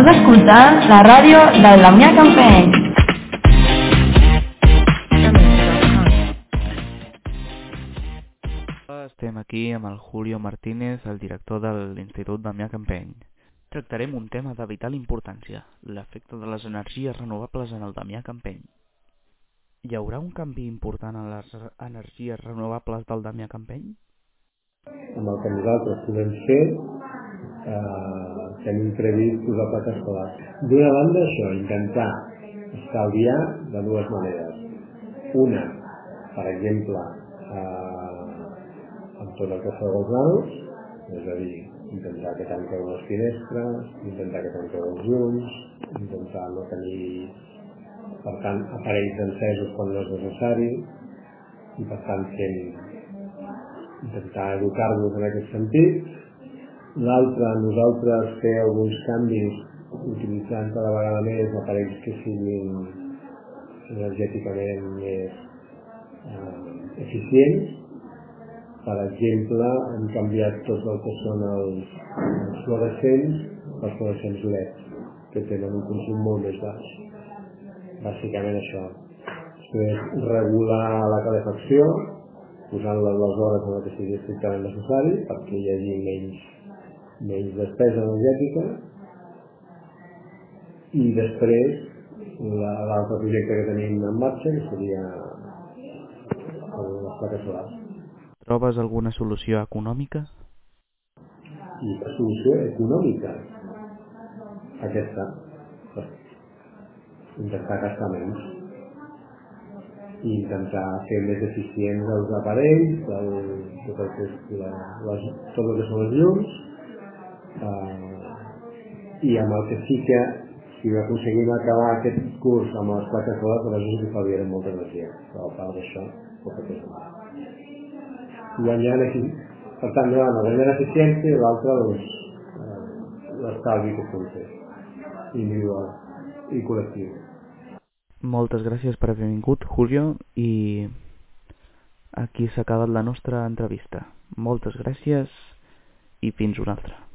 Estàs escoltant la ràdio del Damià Campeny. Estem aquí amb el Julio Martínez, el director de l'Institut Damià Campeny. Tractarem un tema de vital importància, l'efecte de les energies renovables en el Damià Campeny. Hi haurà un canvi important en les energies renovables del Damià Campeny? Amb el que nosaltres podem fer, eh, tenim previst posar plaques solars. D'una banda, això, intentar estalviar de dues maneres. Una, per exemple, eh, amb tot el que fa els nanos, és a dir, intentar que tanqueu les finestres, intentar que tanqueu els llums, intentar no tenir, per tant, aparells encesos quan no és necessari, i per tant fent, intentar educar-nos en aquest sentit. L'altre, nosaltres fer alguns canvis utilitzant cada vegada més aparells que siguin energèticament més eh, eficients per exemple, hem canviat tot el que són els, els fluorescents pels fluorescents LED, que tenen un consum molt més baix. Bàsicament això. Després, regular la calefacció, posant-la les hores en què sigui estrictament necessari, perquè hi hagi menys, menys despesa energètica. I després, l'altre projecte que tenim en marxa, que seria les plaques solars. Trobes alguna solució econòmica? I la solució econòmica, aquesta, intentar gastar menys i intentar fer més eficients els aparells, el, tot, el que és la, les, tot el que són els llums, eh, i amb el que sí que si aconseguim acabar aquest curs amb les plaques solars, aleshores ens estalviarem molta energia. Però a part d'això, poca cosa guanyant aquí. Per tant, no, no guanyant eficiència i l'altre doncs, eh, l'estalvi que puc fer individual i col·lectiu. Moltes gràcies per haver vingut, Julio, i aquí s'ha acabat la nostra entrevista. Moltes gràcies i fins una altra.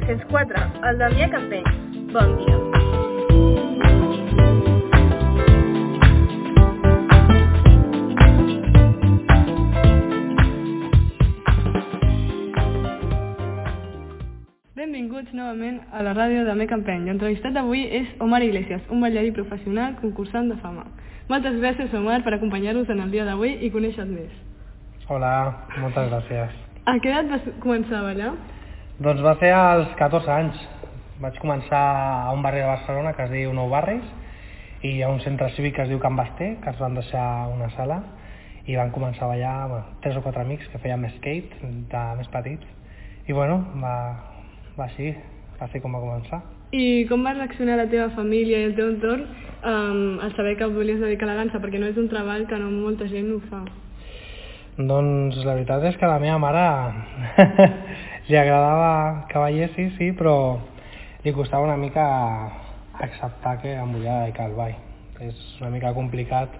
404, el Damià Campell. Bon dia. Benvinguts novament a la ràdio de Mec Campeny. L'entrevistat d'avui és Omar Iglesias, un ballarí professional concursant de fama. Moltes gràcies, Omar, per acompanyar-nos en el dia d'avui i conèixer més. Hola, moltes gràcies. A què edat vas començar a ballar? Doncs va ser als 14 anys. Vaig començar a un barri de Barcelona que es diu Nou Barris i a un centre cívic que es diu Can Basté, que ens van deixar una sala i van començar a ballar bueno, tres o quatre amics que fèiem skate de més petits i bueno, va, va així, va ser com va començar. I com va reaccionar la teva família i el teu entorn um, al saber que volies dedicar a la dansa? Perquè no és un treball que no molta gent ho fa. Doncs la veritat és que la meva mare li agradava que ballessi, sí, però li costava una mica acceptar que em volia dedicar al ball. És una mica complicat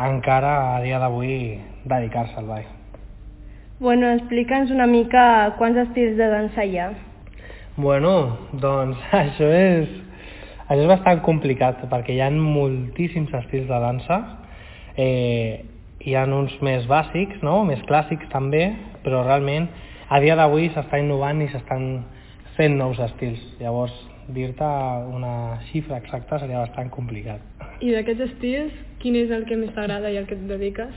encara a dia d'avui dedicar-se al ball. Bueno, explica'ns una mica quants estils de dansa hi ha. Bueno, doncs això és, això és bastant complicat perquè hi ha moltíssims estils de dansa. Eh, hi ha uns més bàsics, no? més clàssics també, però realment a dia d'avui s'està innovant i s'estan fent nous estils. Llavors, dir-te una xifra exacta seria bastant complicat. I d'aquests estils, quin és el que més t'agrada i el que et dediques?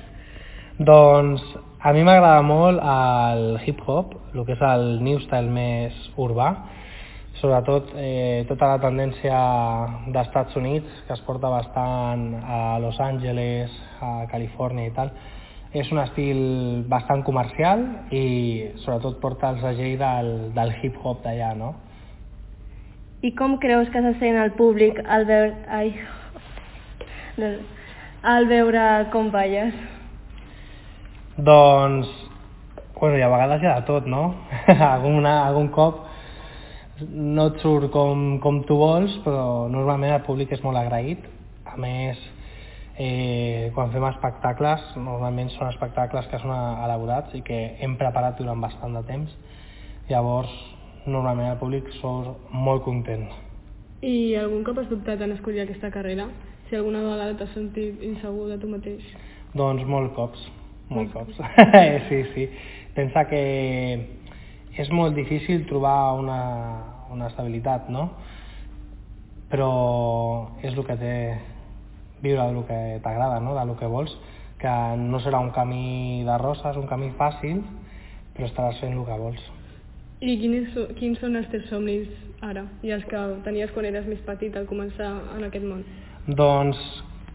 Doncs a mi m'agrada molt el hip-hop, el que és el new style més urbà, sobretot eh, tota la tendència d'Estats Units, que es porta bastant a Los Angeles, a Califòrnia i tal. És un estil bastant comercial i sobretot porta el segell del, del hip-hop d'allà, no? I com creus que se sent el públic al veure... Ai... al veure com balles? Doncs, bueno, i a vegades hi ha de tot, no? Alguna, algun cop no et surt com, com tu vols, però normalment el públic és molt agraït. A més, eh, quan fem espectacles, normalment són espectacles que són elaborats i que hem preparat durant bastant de temps. Llavors, normalment el públic surt molt content. I algun cop has dubtat en escollir aquesta carrera? Si alguna vegada t'has sentit insegur de tu mateix? Doncs molt cops, molt cops. sí, sí. Pensa que és molt difícil trobar una, una estabilitat, no? Però és el que té viure del que t'agrada, no? del que vols, que no serà un camí de roses, un camí fàcil, però estaràs fent el que vols. I quins, quins són els teus somnis ara i els que tenies quan eres més petit al començar en aquest món? Doncs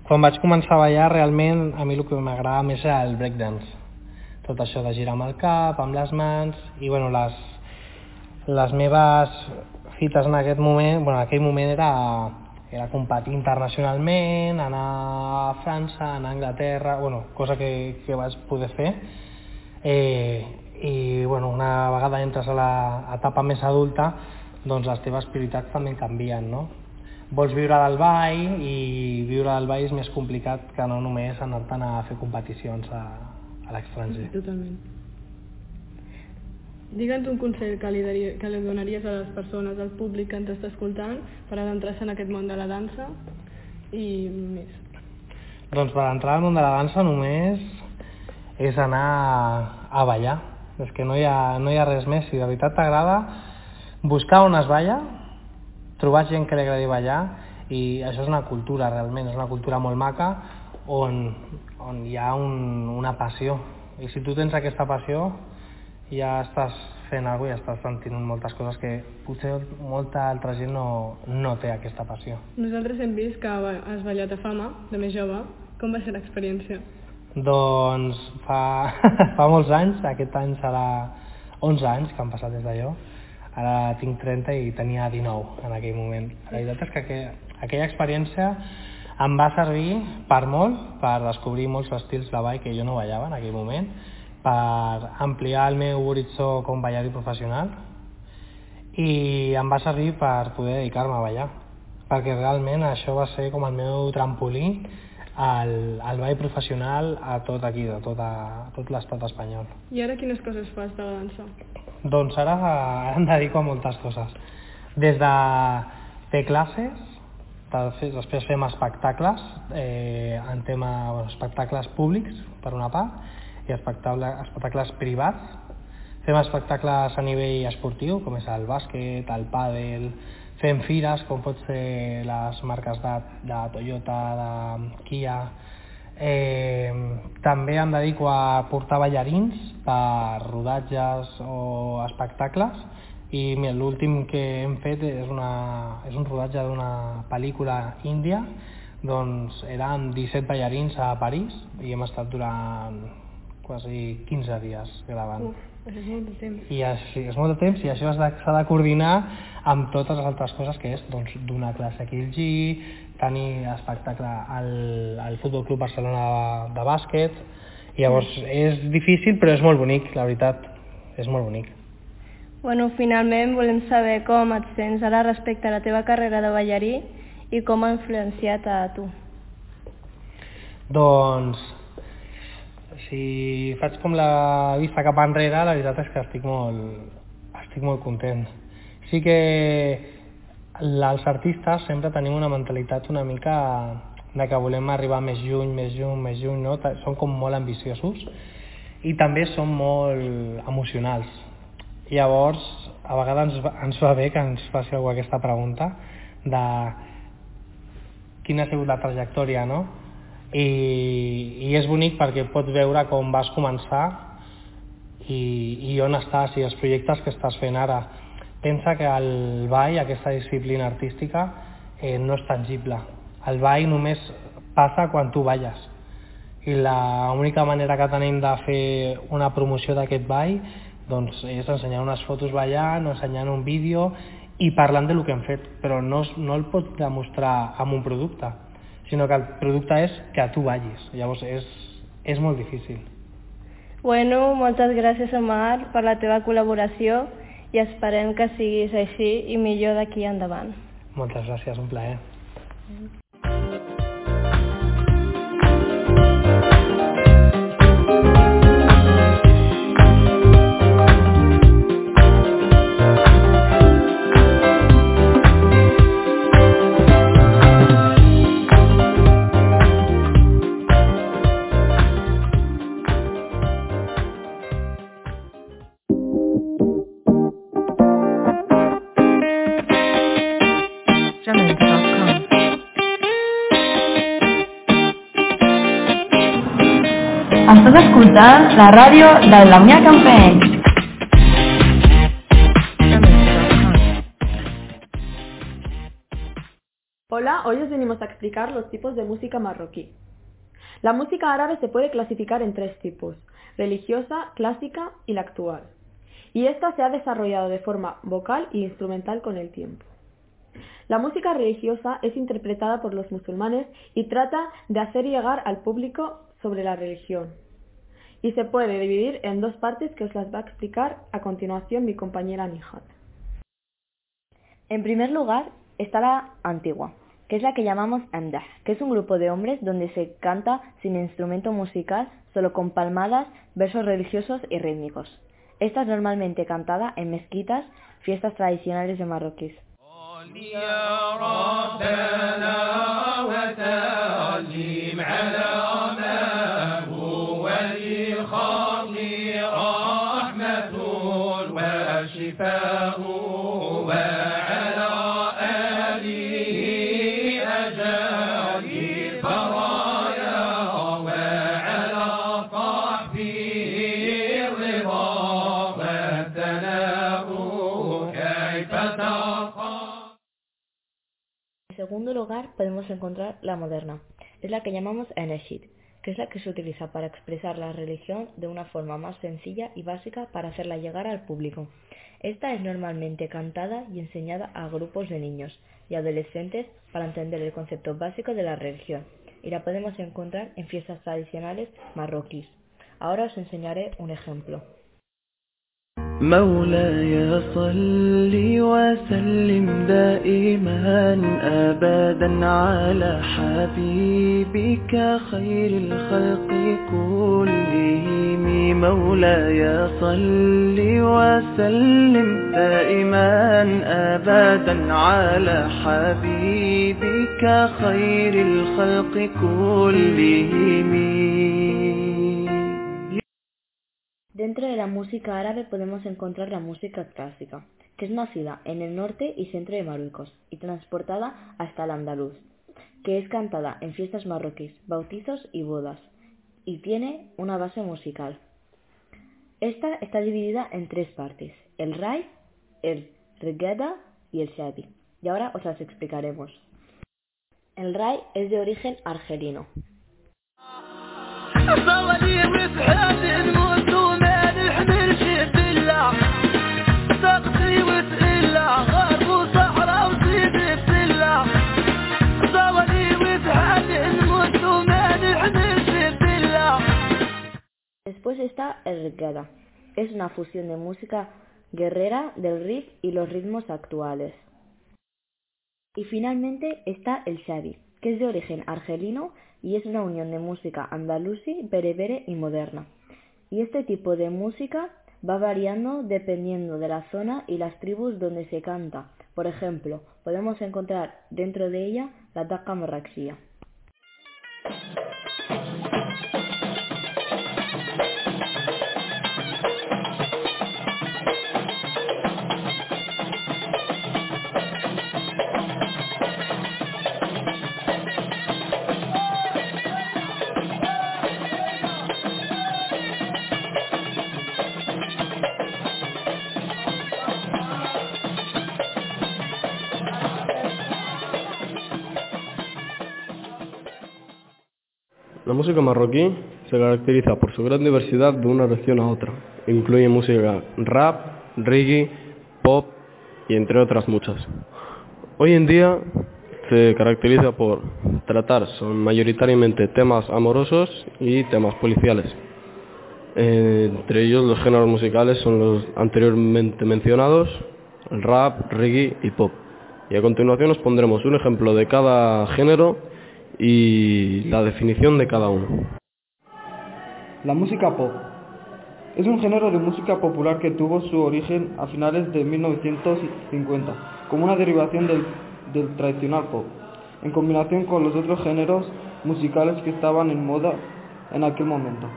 quan vaig començar a ballar realment a mi el que m'agrada més era el breakdance. Tot això de girar amb el cap, amb les mans i bueno, les, les meves fites en aquest moment, bueno, en aquell moment era, era competir internacionalment, anar a França, anar a Anglaterra, bueno, cosa que, que vaig poder fer. Eh, i bueno, una vegada entres a l'etapa més adulta doncs les teves prioritats també canvien no? vols viure del ball i viure del ball és més complicat que no només anar-te'n a fer competicions a, a l'estranger Totalment. Digue'ns un consell que li, que li donaries a les persones, al públic que ens està escoltant, per adentrar-se en aquest món de la dansa i més. Doncs per entrar al món de la dansa només és anar a, a ballar, és que no hi ha, no hi ha res més. Si de veritat t'agrada, buscar on es balla, trobar gent que li agradi ballar, i això és una cultura realment, és una cultura molt maca on, on hi ha un, una passió. I si tu tens aquesta passió, ja estàs fent alguna cosa i estàs sentint moltes coses que potser molta altra gent no, no té aquesta passió. Nosaltres hem vist que has ballat a Fama, de més jove. Com va ser l'experiència? Doncs fa, fa molts anys, aquest any serà 11 anys que han passat des d'allò, ara tinc 30 i tenia 19 en aquell moment. La veritat és que aquella, aquella experiència em va servir per molt, per descobrir molts estils de ball que jo no ballava en aquell moment, per ampliar el meu horitzó com ballarí professional i em va servir per poder dedicar-me a ballar, perquè realment això va ser com el meu trampolí al, al ball professional a tot aquí, de tot, a, tot l'estat espanyol. I ara quines coses fas de dansa? Doncs ara, ara em dedico a moltes coses. Des de fer classes, de, després fem espectacles, eh, en tema, bueno, espectacles públics, per una part, i espectacles, espectacles privats. Fem espectacles a nivell esportiu, com és el bàsquet, el pàdel, fem fires com pot ser les marques de, de Toyota, de Kia. Eh, també em dedico a portar ballarins per rodatges o espectacles i l'últim que hem fet és, una, és un rodatge d'una pel·lícula índia doncs eren 17 ballarins a París i hem estat durant quasi 15 dies gravant. Uf, això és molt de temps. I així, és molt de temps i això s'ha de, de coordinar amb totes les altres coses que és doncs, donar classe aquí al GI, tenir espectacle al, al Futbol Club Barcelona de, de bàsquet, i llavors és difícil però és molt bonic, la veritat, és molt bonic. Bueno, finalment volem saber com et sents ara respecte a la teva carrera de ballarí i com ha influenciat a tu. Doncs, si faig com la vista cap enrere, la veritat és que estic molt, estic molt content. Sí que els artistes sempre tenim una mentalitat una mica de que volem arribar més lluny, més lluny, més lluny, no? Som com molt ambiciosos i també som molt emocionals. Llavors, a vegades ens, ens va bé que ens faci algú aquesta pregunta de quina ha sigut la trajectòria, no? I, i és bonic perquè pots veure com vas començar i, i on estàs i els projectes que estàs fent ara. Pensa que el ball, aquesta disciplina artística, eh, no és tangible. El ball només passa quan tu balles. I l'única manera que tenim de fer una promoció d'aquest ball doncs, és ensenyar unes fotos ballant ensenyant un vídeo i parlant de lo que hem fet, però no, no el pots demostrar amb un producte, sinó que el producte és que tu vagis. Llavors és, és molt difícil. Bueno, moltes gràcies, Omar, per la teva col·laboració i esperem que siguis així i millor d'aquí endavant. Moltes gràcies, un plaer. Estàs escoltant la ràdio de la Mia Campeny. Hola, hoy os venimos a explicar los tipos de música marroquí. La música árabe se puede clasificar en tres tipos, religiosa, clásica y la actual. Y esta se ha desarrollado de forma vocal y instrumental con el tiempo. La música religiosa es interpretada por los musulmanes y trata de hacer llegar al público sobre la religión. Y se puede dividir en dos partes que os las va a explicar a continuación mi compañera Nihat. En primer lugar está la antigua, que es la que llamamos amdah, que es un grupo de hombres donde se canta sin instrumento musical, solo con palmadas, versos religiosos y rítmicos. Esta es normalmente cantada en mezquitas, fiestas tradicionales de marroquíes. En segundo lugar podemos encontrar la moderna, es la que llamamos Eneshid, que es la que se utiliza para expresar la religión de una forma más sencilla y básica para hacerla llegar al público. Esta es normalmente cantada y enseñada a grupos de niños y adolescentes para entender el concepto básico de la religión, y la podemos encontrar en fiestas tradicionales marroquíes. Ahora os enseñaré un ejemplo. مولاي صل وسلم دائما ابدا على حبيبك خير الخلق كلهم. مولاي صل وسلم دائما ابدا على حبيبك خير الخلق كلهم. Dentro de la música árabe podemos encontrar la música clásica, que es nacida en el norte y centro de Marruecos y transportada hasta el andaluz, que es cantada en fiestas marroquíes, bautizos y bodas, y tiene una base musical. Esta está dividida en tres partes, el rai, el regada y el shadi, y ahora os las explicaremos. El rai es de origen argelino. Una fusión de música guerrera del riff y los ritmos actuales. Y finalmente está el shadi, que es de origen argelino y es una unión de música andalusí, berebere y moderna. Y este tipo de música va variando dependiendo de la zona y las tribus donde se canta. Por ejemplo, podemos encontrar dentro de ella la taqa. La música marroquí se caracteriza por su gran diversidad de una región a otra. Incluye música rap, reggae, pop, y entre otras muchas. Hoy en día se caracteriza por tratar son mayoritariamente temas amorosos y temas policiales. Entre ellos los géneros musicales son los anteriormente mencionados, rap, reggae y pop. Y a continuación os pondremos un ejemplo de cada género y la definición de cada uno. La música pop es un género de música popular que tuvo su origen a finales de 1950 como una derivación del, del tradicional pop, en combinación con los otros géneros musicales que estaban en moda en aquel momento.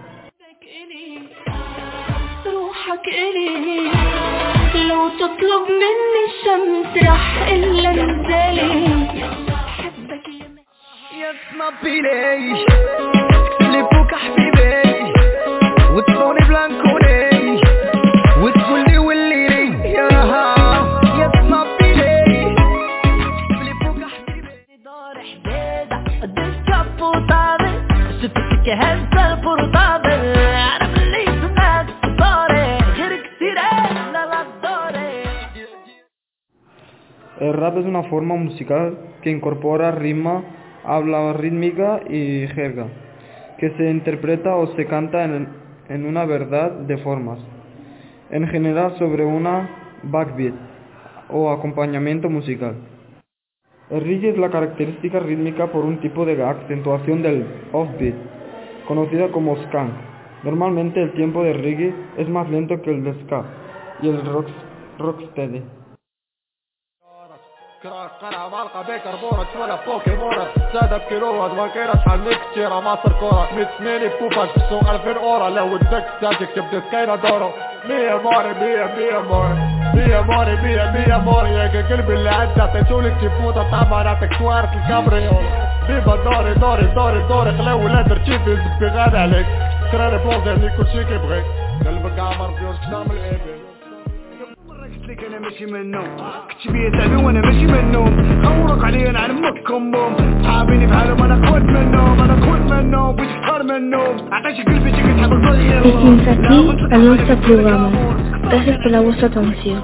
El rap es una forma musical que incorpora rima, habla rítmica y jerga, que se interpreta o se canta en, en una verdad de formas, en general sobre una backbeat o acompañamiento musical. El reggae es la característica rítmica por un tipo de acentuación del offbeat, conocida como skank. Normalmente el tiempo de reggae es más lento que el de ska y el rock, rocksteady. قرع مالقة بيكر بورت ولا بوكيمونات زاد بكيلوات وكيرة شحال من كتيرة مصر كورة. ميت سنيني بوفاش بسوق ألفين أورا لو ودك تاجك تبدا سكينة دورو مية موري مية مية موري مية موري مية مية موري يا قلبي اللي عدى عطيتولك تفوت طعمة نعطيك سوارة الكابريول بيبا دوري دوري دوري دوري. خلاو لا ترتيب يزبي غالي عليك. كراري بلوزاني كل شي كيبغيك قلبك عمر بيوش كتار من لك أنا ماشي من النوم كنت بيا تعبي وأنا ماشي من النوم خورق عليا نعلم مكم بوم صحابيني بحالهم أنا قوت منهم. أنا قوت منهم. بيش كتار منهم. عطاش قلبي شي كتحب الضغير الإنفاتي الوسط لغامة تحت الوسط أنسيو